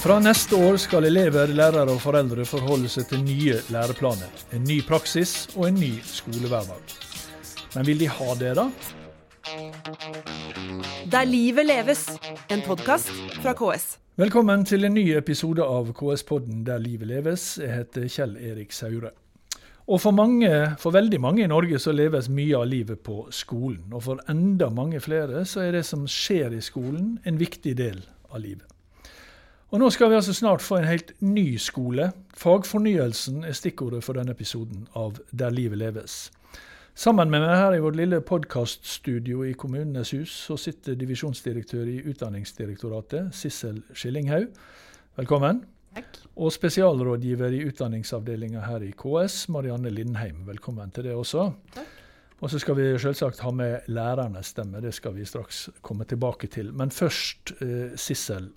Fra neste år skal elever, lærere og foreldre forholde seg til nye læreplaner, en ny praksis og en ny skolehverdag. Men vil de ha det, da? Der livet leves, en podkast fra KS. Velkommen til en ny episode av KS-podden Der livet leves. Jeg heter Kjell Erik Saure. Og for, mange, for veldig mange i Norge så leves mye av livet på skolen. Og for enda mange flere så er det som skjer i skolen, en viktig del av livet. Og nå skal vi altså snart få en helt ny skole. Fagfornyelsen er stikkordet for denne episoden av Der livet leves. Sammen med meg her i vårt lille podkaststudio i Kommunenes hus så sitter divisjonsdirektør i Utdanningsdirektoratet, Sissel Skillinghaug. Velkommen. Takk. Og spesialrådgiver i utdanningsavdelinga her i KS, Marianne Lindheim. Velkommen til det også. Takk. Og så skal vi selvsagt ha med lærernes stemme, det skal vi straks komme tilbake til. Men først, eh, Sissel.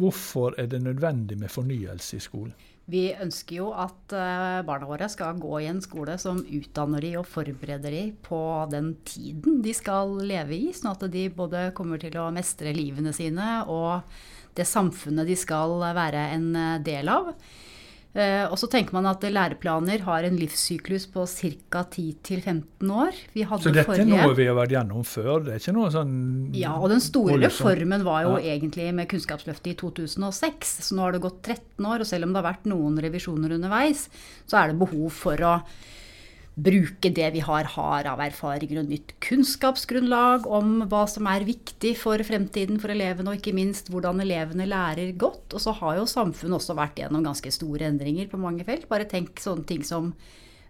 Hvorfor er det nødvendig med fornyelse i skolen? Vi ønsker jo at eh, barna våre skal gå i en skole som utdanner de og forbereder de på den tiden de skal leve i, sånn at de både kommer til å mestre livene sine og det samfunnet de skal være en eh, del av. Eh, og så tenker man at læreplaner har en livssyklus på ca. 10-15 år. så dette er noe vi har vært gjennom før? Det er ikke noe sånn Ja, og den store reformen var jo ja. egentlig med Kunnskapsløftet i 2006. Så nå har det gått 13 år, og selv om det har vært noen revisjoner underveis, så er det behov for å bruke det vi har, har av erfaringer og nytt kunnskapsgrunnlag om hva som er viktig for fremtiden for elevene, og ikke minst hvordan elevene lærer godt. Og så har jo samfunnet også vært gjennom ganske store endringer på mange felt. Bare tenk sånne ting som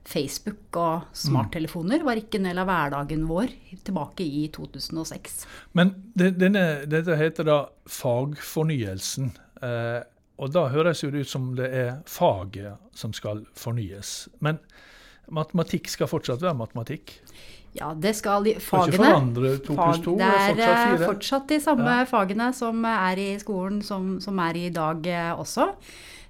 Facebook og smarttelefoner var ikke en del av hverdagen vår tilbake i 2006. Men denne, dette heter da fagfornyelsen. Eh, og da høres jo det ut som det er faget som skal fornyes. Men Matematikk skal fortsatt være matematikk? Ja, det skal de fagene. Fag, to to? Det er fortsatt, fortsatt de samme ja. fagene som er i skolen som, som er i dag eh, også.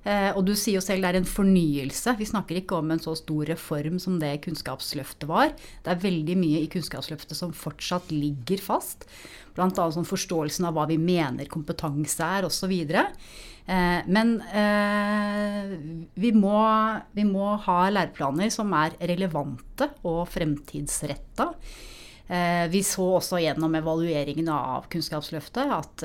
Eh, og du sier jo selv det er en fornyelse. Vi snakker ikke om en så stor reform som det Kunnskapsløftet var. Det er veldig mye i Kunnskapsløftet som fortsatt ligger fast. Bl.a. Sånn forståelsen av hva vi mener kompetanse er osv. Eh, men eh, vi må, vi må ha læreplaner som er relevante og fremtidsretta. Eh, vi så også gjennom evalueringen av Kunnskapsløftet at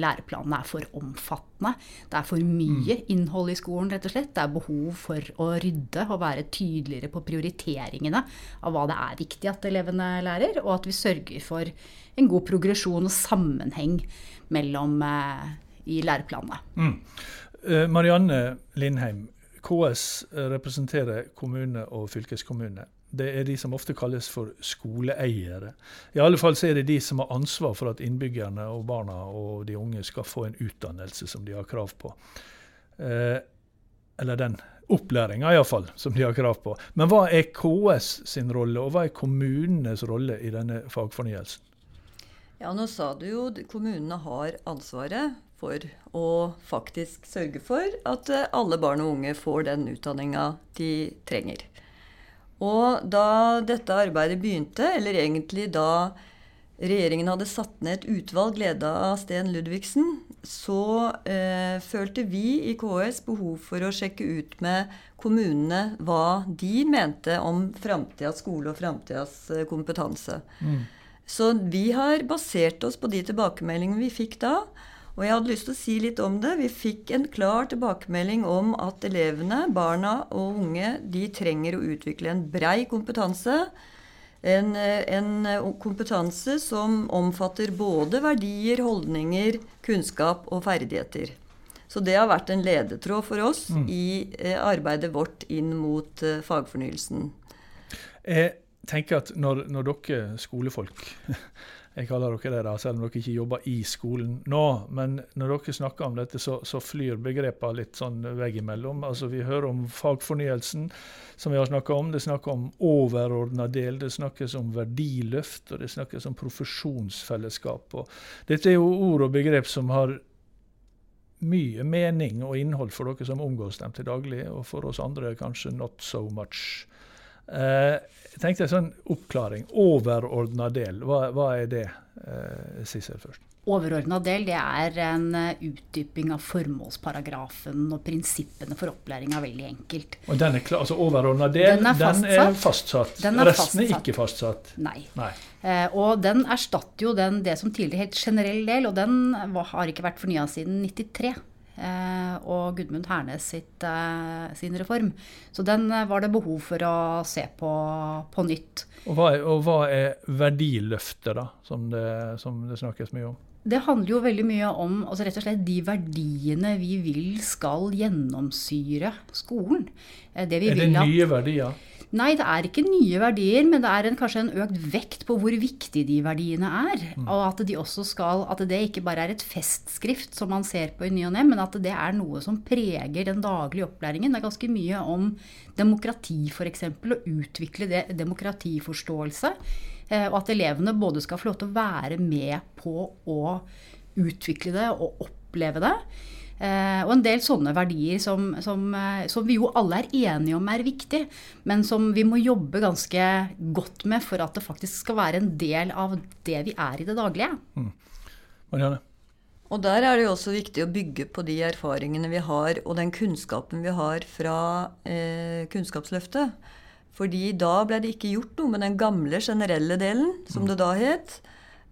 læreplanene er for omfattende. Det er for mye mm. innhold i skolen, rett og slett. Det er behov for å rydde og være tydeligere på prioriteringene av hva det er viktig at elevene lærer, og at vi sørger for en god progresjon og sammenheng mellom i læreplanene. Mm. Marianne Lindheim, KS representerer kommune og fylkeskommune. Det er de som ofte kalles for skoleeiere. I alle fall så er det de som har ansvar for at innbyggerne og barna og de unge skal få en utdannelse som de har krav på. Eh, eller den opplæringa iallfall, som de har krav på. Men hva er KS sin rolle, og hva er kommunenes rolle i denne fagfornyelsen? Ja, nå sa du jo kommunene har ansvaret for å faktisk sørge for at eh, alle barn og unge får den utdanninga de trenger. Og da dette arbeidet begynte, eller egentlig da regjeringen hadde satt ned et utvalg leda av Sten Ludvigsen, så eh, følte vi i KS behov for å sjekke ut med kommunene hva de mente om framtidas skole og framtidas eh, kompetanse. Mm. Så vi har basert oss på de tilbakemeldingene vi fikk da. Og jeg hadde lyst til å si litt om det. Vi fikk en klar tilbakemelding om at elevene, barna og unge, de trenger å utvikle en brei kompetanse. En, en, kompetanse som omfatter både verdier, holdninger, kunnskap og ferdigheter. Så det har vært en ledetråd for oss mm. i eh, arbeidet vårt inn mot eh, fagfornyelsen. Jeg tenker at når, når dere skolefolk jeg kaller dere det, da, selv om dere ikke jobber i skolen nå. Men når dere snakker om dette, så, så flyr begrepene litt sånn veggimellom. Altså, vi hører om fagfornyelsen, som vi har snakka om. Det snakkes om overordna del, det snakkes om verdiløft, og det snakkes om profesjonsfellesskap. Og dette er jo ord og begrep som har mye mening og innhold for dere som omgås dem til daglig, og for oss andre kanskje not so much. Eh, jeg tenkte en sånn oppklaring. Overordna del, hva, hva er det? Eh, Sissel først. Overordna del det er en eh, utdyping av formålsparagrafen og prinsippene for opplæringa, veldig enkelt. Og den er klar, altså Overordna del, Den er den er fastsatt. fastsatt. Den er Resten er ikke fastsatt. Nei. Nei. Eh, og den erstatter jo den, det som tidligere het generell del, og den var, har ikke vært fornya siden 93. Eh, og Gudmund Hernes sitt, eh, sin reform. Så den eh, var det behov for å se på på nytt. Og hva, er, og hva er verdiløftet, da, som det, som det snakkes mye om? Det handler jo veldig mye om altså rett og slett de verdiene vi vil skal gjennomsyre skolen. Det vi Er det vil at- nye verdier? Nei, det er ikke nye verdier, men det er en, kanskje en økt vekt på hvor viktig de verdiene er. Og at de også skal, at det ikke bare er et festskrift som man ser på i ny og ne, men at det er noe som preger den daglige opplæringen. Det er ganske mye om demokrati, f.eks., å utvikle det, demokratiforståelse. eh, Og at elevene både skal få lov til å være med på å utvikle det og oppleve det. Eh, og en del sånne verdier som, som, eh, som vi jo alle er enige om er viktig, men som vi må jobbe ganske godt med for at det faktisk skal være en del av det vi er i det daglige. Marianne? Og der er det jo også viktig å bygge på de erfaringene vi har, og den kunnskapen vi har fra eh, Kunnskapsløftet. Fordi da ble det ikke gjort noe med den gamle generelle delen, som det da het.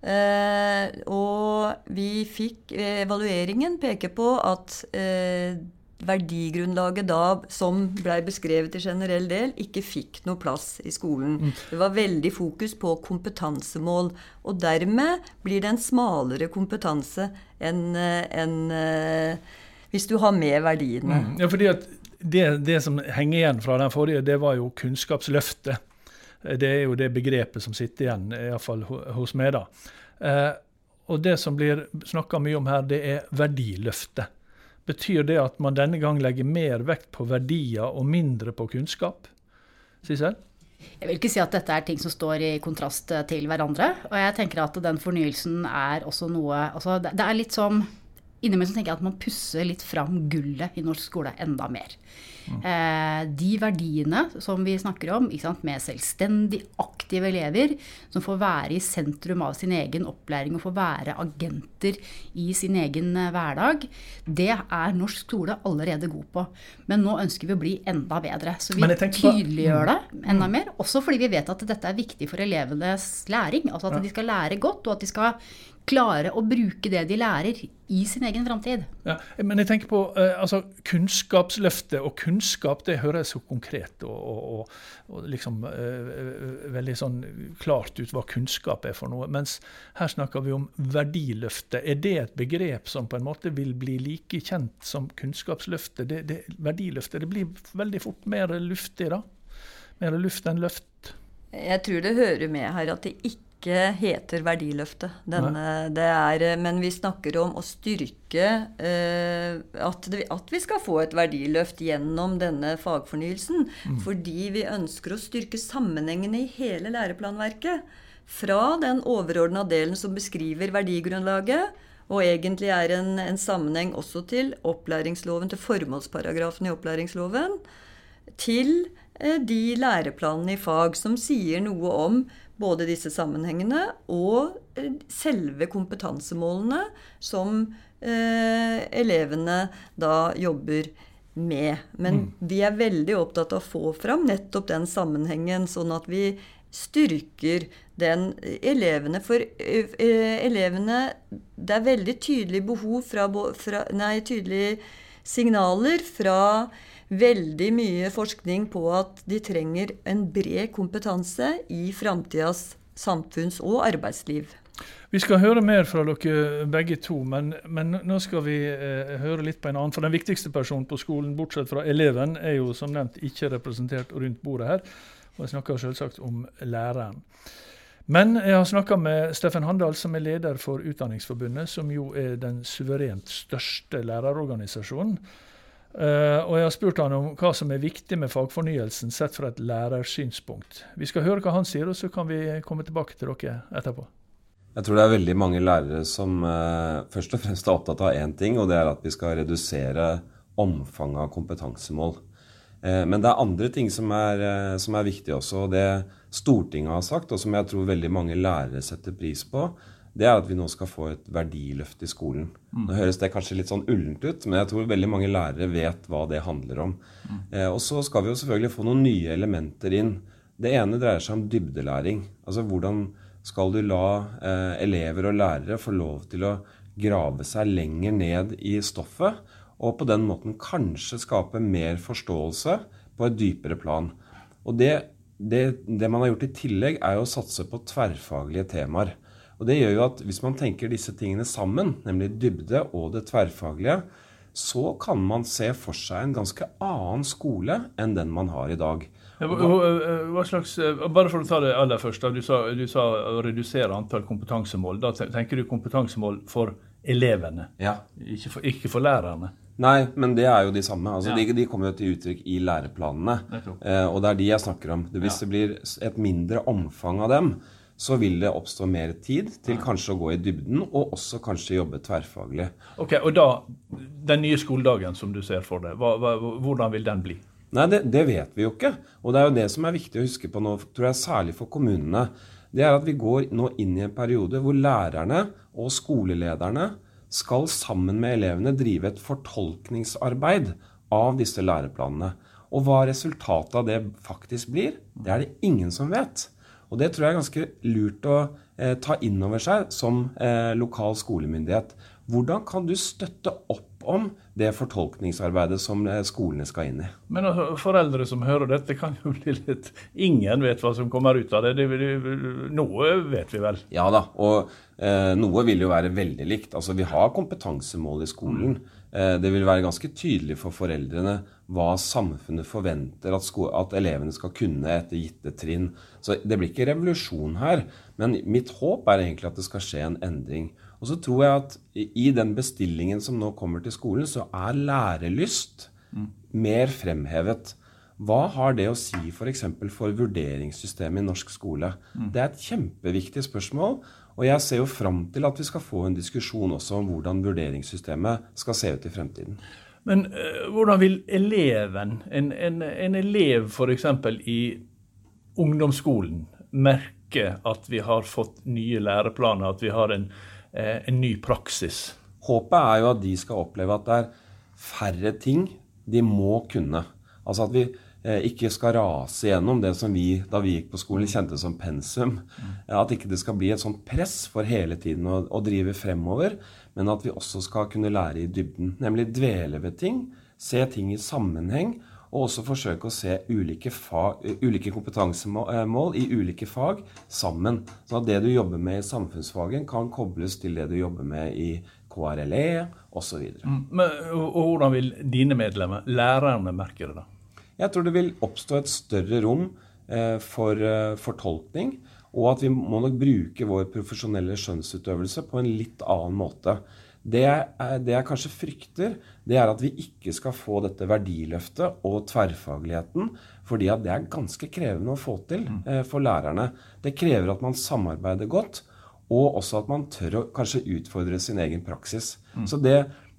Eh, og vi fikk Evalueringen peker på at eh, verdigrunnlaget da, som blei beskrevet i generell del, ikke fikk noe plass i skolen. Det var veldig fokus på kompetansemål. Og dermed blir det en smalere kompetanse enn en, eh, hvis du har med verdiene. Mm. Ja, fordi at det, det som henger igjen fra den forrige, det var jo Kunnskapsløftet. Det er jo det begrepet som sitter igjen, iallfall hos meg. da. Eh, og det som blir snakka mye om her, det er verdiløftet. Betyr det at man denne gang legger mer vekt på verdier og mindre på kunnskap? Sissel? Jeg vil ikke si at dette er ting som står i kontrast til hverandre. Og jeg tenker at den fornyelsen er også noe altså det er litt som Innimellom så tenker jeg at man pusser litt fram gullet i norsk skole enda mer. Eh, de verdiene som vi snakker om, sant, med selvstendig aktive elever, som får være i sentrum av sin egen opplæring og får være agenter i sin egen eh, hverdag, det er norsk skole allerede god på. Men nå ønsker vi å bli enda bedre. Så vi tydeliggjør det enda mer. Også fordi vi vet at dette er viktig for elevenes læring. Altså at de skal lære godt, og at de skal klare å bruke det de lærer i sin egen framtid. Ja, men jeg tenker på eh, altså, Kunnskapsløftet og kunnskap det høres så konkret og, og, og, og liksom eh, veldig sånn klart ut hva kunnskap er for noe. Mens her snakker vi om verdiløftet. Er det et begrep som på en måte vil bli like kjent som Kunnskapsløftet? Det, det, verdiløftet det blir veldig fort mer luftig, da. Mer luft enn løft. Jeg tror det hører med her at det ikke heter Verdiløftet. Denne, det er, eh, men vi snakker om å styrke eh, at, det, at vi skal få et verdiløft gjennom denne fagfornyelsen. Fordi vi ønsker å styrke sammenhengene i hele læreplanverket. Fra den overordna delen som beskriver verdigrunnlaget, og egentlig er en, en sammenheng også til opplæringsloven, til formålsparagrafen i opplæringsloven, til eh, de læreplanene i fag som sier noe om både disse sammenhengene og eh, selve kompetansemålene som eh, elevene da jobber med. Men vi er veldig opptatt av å få fram nettopp den sammenhengen, sånn at vi styrker den elevene. For eh, eh, elevene Det er veldig tydelig behov fra, fra Nei, tydelige signaler fra veldig mye forskning på at de trenger en bred kompetanse i framtidas samfunns- og arbeidsliv. Vi skal høre mer fra dere begge to, men, men nå skal vi eh, høre litt på en annen. For den viktigste personen på skolen, bortsett fra eleven, er jo som nevnt ikke representert rundt bordet her. Og jeg snakker selvsagt om læreren. Men jeg har snakka med Steffen Handal, som er leder for Utdanningsforbundet, som jo er den suverent største lærerorganisasjonen. Eh, og jeg har spurt han om hva som er viktig med fagfornyelsen sett fra et lærersynspunkt. Vi skal høre hva han sier, og så kan vi komme tilbake til dere etterpå. Jeg tror det er veldig mange lærere som uh, først og fremst er opptatt av én ting, og det er at vi skal redusere omfanget av kompetansemål. Uh, men det er andre ting som er, som er viktige også. og Det Stortinget har sagt, og som jeg tror veldig mange lærere setter pris på, det er at vi nå skal få et verdiløft i skolen. Nå høres det kanskje litt sånn ullent ut, men jeg tror veldig mange lærere vet hva det handler om. Eh, og så skal vi jo selvfølgelig få noen nye elementer inn. Det ene dreier seg om dybdelæring. Altså hvordan skal du la eh, elever og lærere få lov til å grave seg lenger ned i stoffet, og på den måten kanskje skape mer forståelse på et dypere plan. Og det, det, det man har gjort i tillegg, er jo å satse på tverrfaglige temaer. Og det gjør jo at hvis man tenker disse tingene sammen, nemlig dybde og det tverrfaglige, så kan man se for seg en ganske annen skole enn den man har i dag. Hva slags, bare for å ta det aller først. Du sa, du sa å redusere antall kompetansemål. Da tenker du kompetansemål for elevene, ja. ikke, for, ikke for lærerne? Nei, men det er jo de samme. Altså, ja. de, de, kommer jo til uttrykk i læreplanene. Eh, og det er de jeg snakker om. Hvis ja. det blir et mindre omfang av dem, så vil det oppstå mer tid til kanskje å gå i dybden, og også kanskje jobbe tverrfaglig. Ok, Og da, den nye skoledagen som du ser for deg, hva, hva, hvordan vil den bli? Nei, det, det, vet vi jo ikke. Og det er jo det som er viktig å huske på nå, tror jeg særlig for kommunene. Det er at vi går nå inn i en periode hvor lærerne og skolelederne skal sammen med elevene drive et fortolkningsarbeid av disse læreplanene. Og hva resultatet av det faktisk blir, det er det ingen som vet. Og det tror jeg er ganske lurt å eh, ta inn over seg som eh, lokal skolemyndighet. Hvordan kan du støtte opp om det fortolkningsarbeidet som eh, skolene skal inn i? Men altså, foreldre som hører dette, kan jo bli litt Ingen vet hva som kommer ut av det. det, det noe vet vi vel? Ja da. Og eh, noe vil jo være veldig likt. Altså, vi har kompetansemål i skolen. Eh, det vil være ganske tydelig for foreldrene hva samfunnet forventer at, at, elevene skal kunne etter gitte trinn. Så det blir ikke revolusjon her. Men mitt håp er egentlig at det skal skje en endring. Og så tror jeg at i den bestillingen som nå kommer til skolen, så er lærelyst mm. mer fremhevet. Hva har det å si f.eks. For, for vurderingssystemet i norsk skole? Mm. Det er et kjempeviktig spørsmål. Og jeg ser jo fram til at vi skal få en diskusjon også om hvordan vurderingssystemet skal se ut i fremtiden. Men øh, hvordan vil eleven, en, en, en elev f.eks. i ungdomsskolen, merke at vi har fått nye læreplaner, at vi har en, en ny praksis? Håpet er jo at de skal oppleve at det er færre ting de må kunne. Altså at vi Eh, ikke skal rase gjennom det som vi da vi gikk på skolen kjente som pensum. At ikke det skal bli et sånt press for hele tiden å, å, drive fremover, men at vi også skal kunne lære i dybden. Nemlig dvele ved ting, se ting i sammenheng, og også forsøke å se ulike, fag, ulike kompetansemål i ulike fag sammen. Sånn at det du jobber med i samfunnsfagen, kan kobles til det du jobber med i KRLE osv. Mm, og, og hvordan vil dine medlemmer, lærerne, merke det? da? Jeg tror det vil oppstå et større rom eh, for eh, fortolkning, og at vi må nok bruke vår profesjonelle skjønnsutøvelse på en litt annen måte. Det jeg, det jeg, kanskje frykter, det er at vi ikke skal få dette verdiløftet og tverrfagligheten, fordi at det er ganske krevende å få til mm. eh, for lærerne. Det krever at man samarbeider godt, og også at man tør å kanskje utfordre sin egen praksis. Mm. Så det,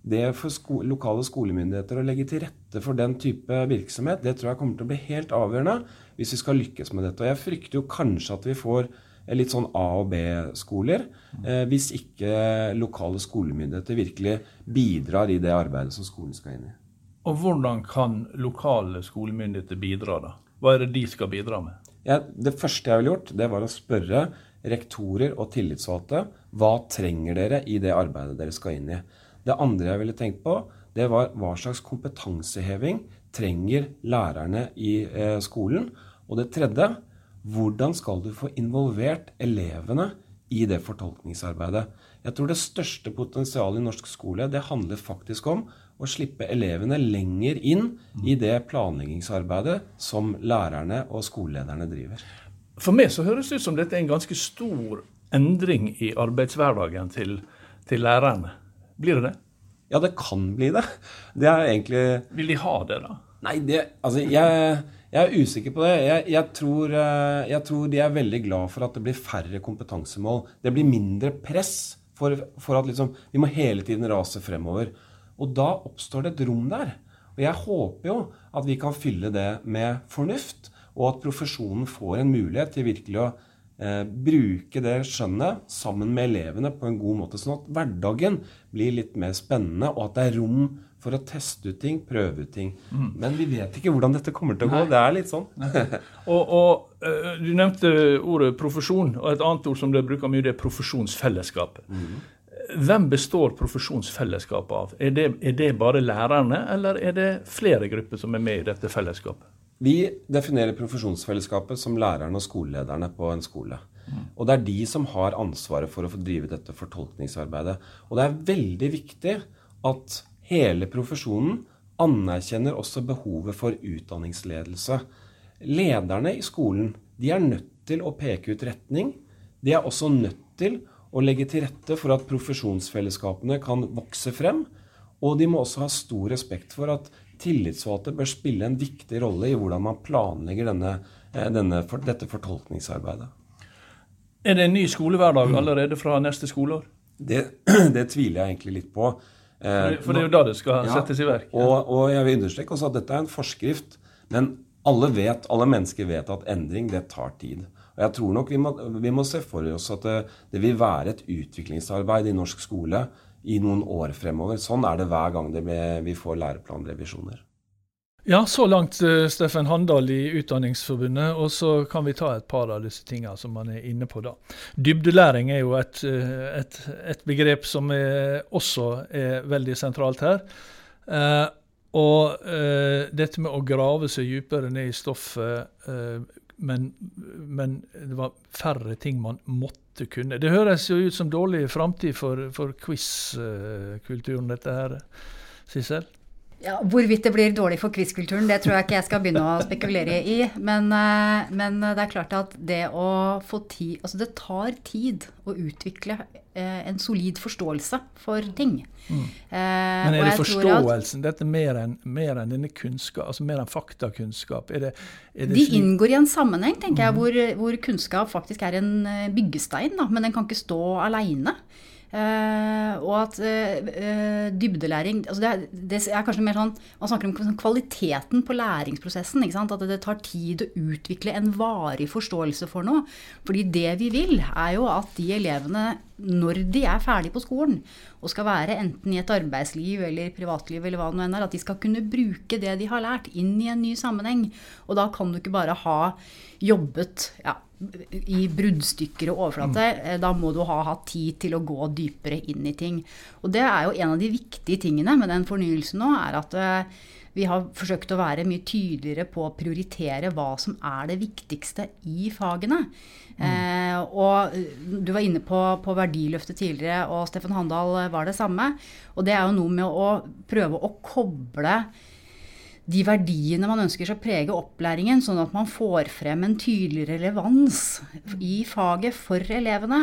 det for sko lokale skolemyndigheter å legge til rette for den type virksomhet, det tror jeg kommer til å bli helt avgjørende hvis vi skal lykkes med dette. Og jeg frykter jo kanskje at vi får litt sånn A- og B-skoler eh, hvis ikke lokale skolemyndigheter virkelig bidrar i det arbeidet som skolen skal inn i. Og hvordan kan lokale skolemyndigheter bidra, da? Hva er det de skal bidra med? Ja, det første jeg ville gjort, det var å spørre rektorer og tillitsvalgte hva trenger dere i det arbeidet dere skal inn i. Det andre jeg ville tenkt på, det var hva slags kompetanseheving trenger lærerne i eh, skolen. Og det tredje, hvordan skal du få involvert elevene i det fortolkningsarbeidet? Jeg tror det største potensialet i norsk skole det handler faktisk om å slippe elevene lenger inn i det planleggingsarbeidet som lærerne og skolelederne driver. For meg så høres det ut som dette er en ganske stor endring i arbeidshverdagen til, til lærerne. Blir det det? Ja, det kan bli det. Det er egentlig Vil de ha det, da? Nei, det Altså, jeg, jeg er usikker på det. Jeg, jeg, tror, eh, jeg, tror, de er veldig glad for at det blir færre kompetansemål. Det blir mindre press for, for at liksom, vi må hele tiden rase fremover. Og da oppstår det et rom der. Og jeg håper jo at vi kan fylle det med fornuft, og at profesjonen får en mulighet til virkelig å eh, bruke det skjønnet sammen med elevene på en god måte. Sånn at hverdagen blir litt mer spennende, og at det er rom for å teste ut ting, prøve ut ting. Mm. Men vi vet ikke hvordan dette kommer til å gå. Nei. Det er litt sånn. og, og, uh, Du nevnte ordet profesjon, og et annet ord som dere bruker mye, det er profesjonsfellesskapet. Mm. Hvem består profesjonsfellesskapet av? Er det, er det, bare lærerne, eller er det flere grupper som er med i dette fellesskapet? Vi definerer profesjonsfellesskapet som lærerne og skolelederne på en skole. Mm. Og det er de som har ansvaret for å få drive dette fortolkningsarbeidet. Og det er veldig viktig at hele profesjonen anerkjenner også behovet for utdanningsledelse. Lederne i skolen de er nødt til å peke ut retning. De er også nødt til å legge til rette for at profesjonsfellesskapene kan vokse frem. Og de må også ha stor respekt for at tillitsvalgte bør spille en viktig rolle i hvordan man planlegger denne, eh, denne, dette fortolkningsarbeidet. Er det en ny skolehverdag allerede fra neste skoleår? Det, det tviler jeg egentlig litt på. Eh, for det er jo da det skal ja, settes i verk. Ja. Og, og, jeg vil understreke også at dette er en forskrift. Men alle vet, alle mennesker vet at endring, det tar tid. Og jeg tror nok vi må, vi må se for oss at det, det, vil være et utviklingsarbeid i norsk skole i noen år fremover. Sånn er det hver gang det vi får læreplanrevisjoner. Ja, så langt uh, Steffen Handal i Utdanningsforbundet. Og så kan vi ta et par av disse tingene som man er inne på da. Dybdelæring er jo et, uh, et, et begrep som er, også er veldig sentralt her. Uh, og dette med å grave seg dypere ned i stoffet men, men, det var færre ting man måtte kunne. Det høres jo ut som dårlig framtid for, for quiz-kulturen, dette her, Sissel? Ja, Hvorvidt det blir dårlig for quiz-kulturen, det tror jeg ikke jeg skal begynne å spekulere i. Men, eh, men, det er klart at det å få tid Altså det tar tid å utvikle eh, en solid forståelse for ting. Mm. Eh, men er det forståelsen? Dette mer enn, mer enn denne kunnskap, altså mer enn faktakunnskap? Er det, er det de slik? inngår i en sammenheng, tenker jeg, mm. hvor, hvor, kunnskap faktisk er en byggestein. Da, men den kan ikke stå aleine. Uh, og at uh, dybdelæring altså det, det, er kanskje mer sånn Man snakker om sånn kvaliteten på læringsprosessen. At det tar tid å utvikle en varig forståelse for noe. Fordi det vi vil, er jo at de elevene, når de er ferdig på skolen, og skal være enten i et arbeidsliv eller privatliv, eller hva det nå enn er, at de skal kunne bruke det de har lært, inn i en ny sammenheng. Og da kan du ikke bare ha jobbet ja, i bruddstykker og overflate. Mm. Da må du ha hatt tid til å gå dypere inn i ting. Og det er jo en av de viktige tingene med den fornyelsen nå, er at eh, vi har forsøkt å være mye tydeligere på å prioritere hva som er det viktigste i fagene. Mm. Eh, og du var inne på, på, verdiløftet tidligere, og Steffen Handal var det samme. Og det er jo noe med å prøve å koble de verdiene man ønsker skal prege opplæringen, sånn at man får frem en tydelig relevans i faget for elevene.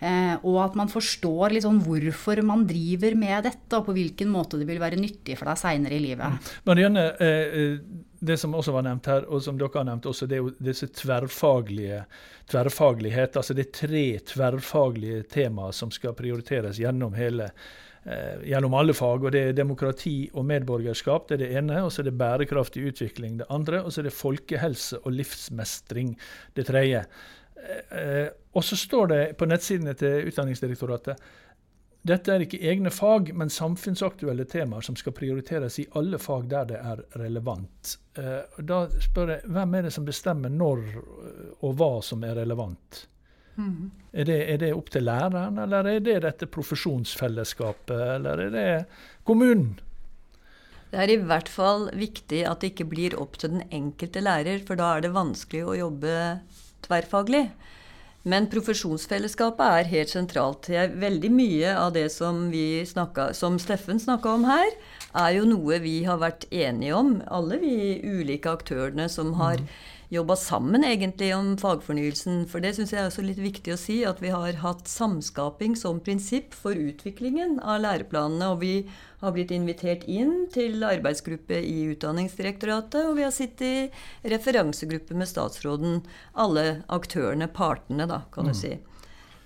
Eh, og at man forstår sånn hvorfor man driver med dette, og på hvilken måte det vil være nyttig for deg seinere i livet. Marianne, eh, det som også var nevnt her, og som dere har nevnt også, det er jo disse tverrfaglige tverrfaglighet. Altså det er tre tverrfaglige temaer som skal prioriteres gjennom hele eh, gjennom alle fag. og Det er demokrati og medborgerskap, det er det ene. Og så er det bærekraftig utvikling, det andre. Og så er det folkehelse og livsmestring, det tredje. Eh, eh, og så står det på nettsidene til Utdanningsdirektoratet dette er ikke egne fag, men samfunnsaktuelle temaer som skal prioriteres i alle fag der det er relevant. Eh, da spør jeg, Hvem er det som bestemmer når og hva som er relevant? Mm. Er, det, er, det, opp til læreren, eller er det dette profesjonsfellesskapet, eller er det kommunen? Det er i hvert fall viktig at det ikke blir opp til den enkelte lærer, for da er det vanskelig å jobbe tverrfaglig. Men profesjonsfellesskapet er helt sentralt. Veldig mye av det som, snakket, som Steffen snakka om her, er jo noe vi har vært enige om, alle vi ulike aktørene som har mm jobba sammen egentlig om fagfornyelsen. For det syns jeg er også litt viktig å si, at vi har hatt samskaping som prinsipp for utviklingen av læreplanene. Og vi har blitt invitert inn til arbeidsgruppe i Utdanningsdirektoratet, og vi har sittet i referansegruppe med statsråden. Alle aktørene, partene, da, kan du mm. si.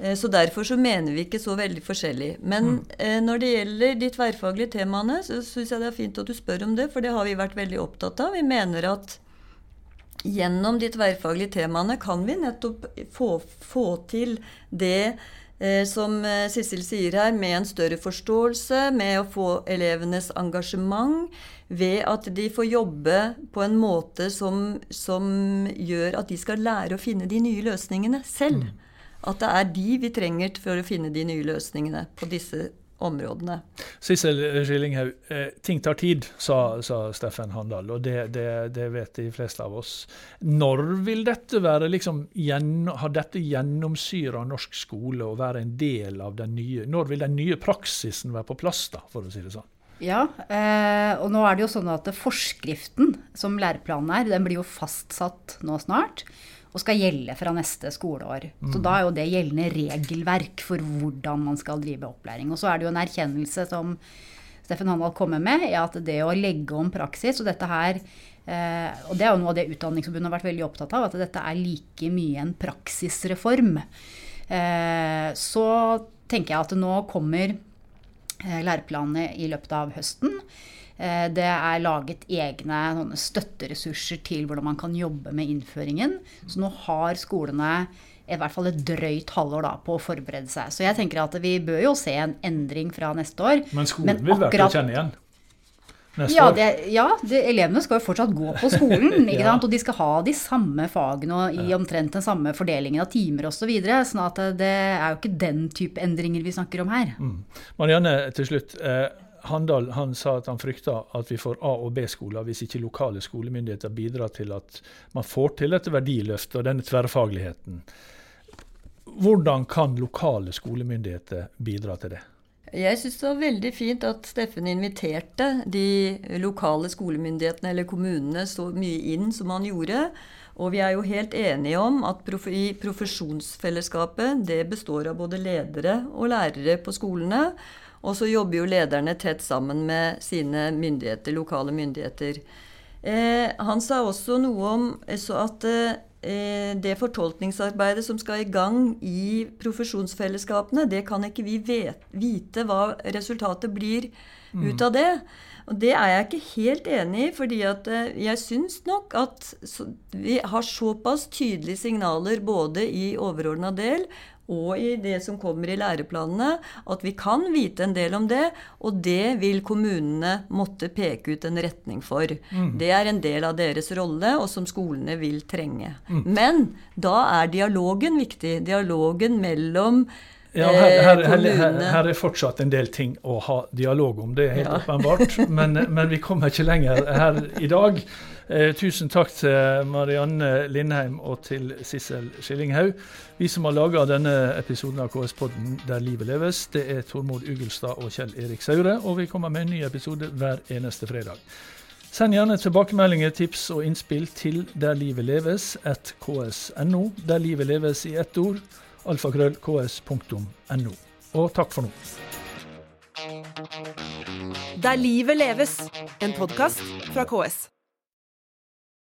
Eh, så derfor så mener vi ikke så veldig forskjellig. Men mm. eh, når det gjelder de tverrfaglige temaene, så syns jeg det er fint at du spør om det, for det har vi vært veldig opptatt av. Vi mener at gjennom de tverrfaglige temaene kan vi nettopp få, få til det eh, som eh, Sissel sier her, med en større forståelse, med å få elevenes engasjement, ved at de får jobbe på en måte som, som gjør at de skal lære å finne de nye løsningene selv. Mm. At det er de vi trenger for å finne de nye løsningene på disse områdene. Sissel Skillinghaug, eh, ting tar tid, sa, sa Steffen Handal, og det, det, det, vet de fleste av oss. Når vil dette være liksom, Har dette gjennomsyra norsk skole og være en del av den nye Når vil den nye praksisen være på plass, da, for å si det sånn? Ja, eh, og nå er det jo sånn at forskriften som læreplanen er, den blir jo fastsatt nå snart og skal gjelde fra neste skoleår. Mm. Så da er jo det gjeldende regelverk for hvordan man skal drive opplæring. Og så er det jo en erkjennelse som Steffen Handal kommer med, i at det å legge om praksis og dette her eh, Og det er jo noe av det Utdanningsforbundet har vært veldig opptatt av, at dette er like mye en praksisreform. Eh, så tenker jeg at nå kommer eh, læreplanene i løpet av høsten. Eh, det er laget egne støtteressurser til hvordan man kan jobbe med innføringen. Så nå har skolene i hvert fall et drøyt halvår da, på å forberede seg. Så jeg tenker at vi bør jo se en endring fra neste år. Men skolen Men vil være til å kjenne igjen? Neste ja, det, ja det, elevene skal jo fortsatt gå på skolen. ja. Og de skal ha de samme fagene og i omtrent den samme fordelingen av timer osv. Så videre, sånn at det er jo ikke den type endringer vi snakker om her. Mm. Marianne, til slutt. Eh, Handal han sa at han frykta at vi får A- og B-skoler hvis ikke lokale skolemyndigheter bidrar til at man får til dette verdiløftet og denne tverrfagligheten. Hvordan kan lokale skolemyndigheter bidra til det? Jeg syns det var veldig fint at Steffen inviterte de lokale skolemyndighetene eller kommunene så mye inn som han gjorde. Og vi er jo helt enige om at i profesjonsfellesskapet det består av både ledere og lærere på skolene. Og så jobber jo lederne tett sammen med sine myndigheter, lokale myndigheter. Eh, han sa også noe om at eh, det fortolkningsarbeidet som skal i gang i profesjonsfellesskapene, det kan ikke vi vet, vite hva resultatet blir mm. ut av det. Og det er jeg ikke helt enig i, fordi at eh, jeg syns nok at vi har såpass tydelige signaler både i overordna del og i det som kommer i læreplanene, at vi kan vite en del om det. Og det vil kommunene måtte peke ut en retning for. Mm. Det er en del av deres rolle, og som skolene vil trenge. Mm. Men da er dialogen viktig. Dialogen mellom ja, her, her, her, her, er fortsatt en del ting å ha dialog om, det er helt ja. åpenbart. Men, men, vi kommer ikke lenger her i dag. Eh, tusen takk til Marianne Lindheim og til Sissel Skillinghaug. Vi som har laga denne episoden av KS-podden Der livet leves, det er Tormod Ugelstad og Kjell Erik Saure. Og vi kommer med en ny episode hver eneste fredag. Send gjerne tilbakemeldinger, tips og innspill til Der livet leves at ks.no. Der livet leves i ett ord. alfakrøllks.no. Og takk for nå. Der livet leves, en podkast fra KS.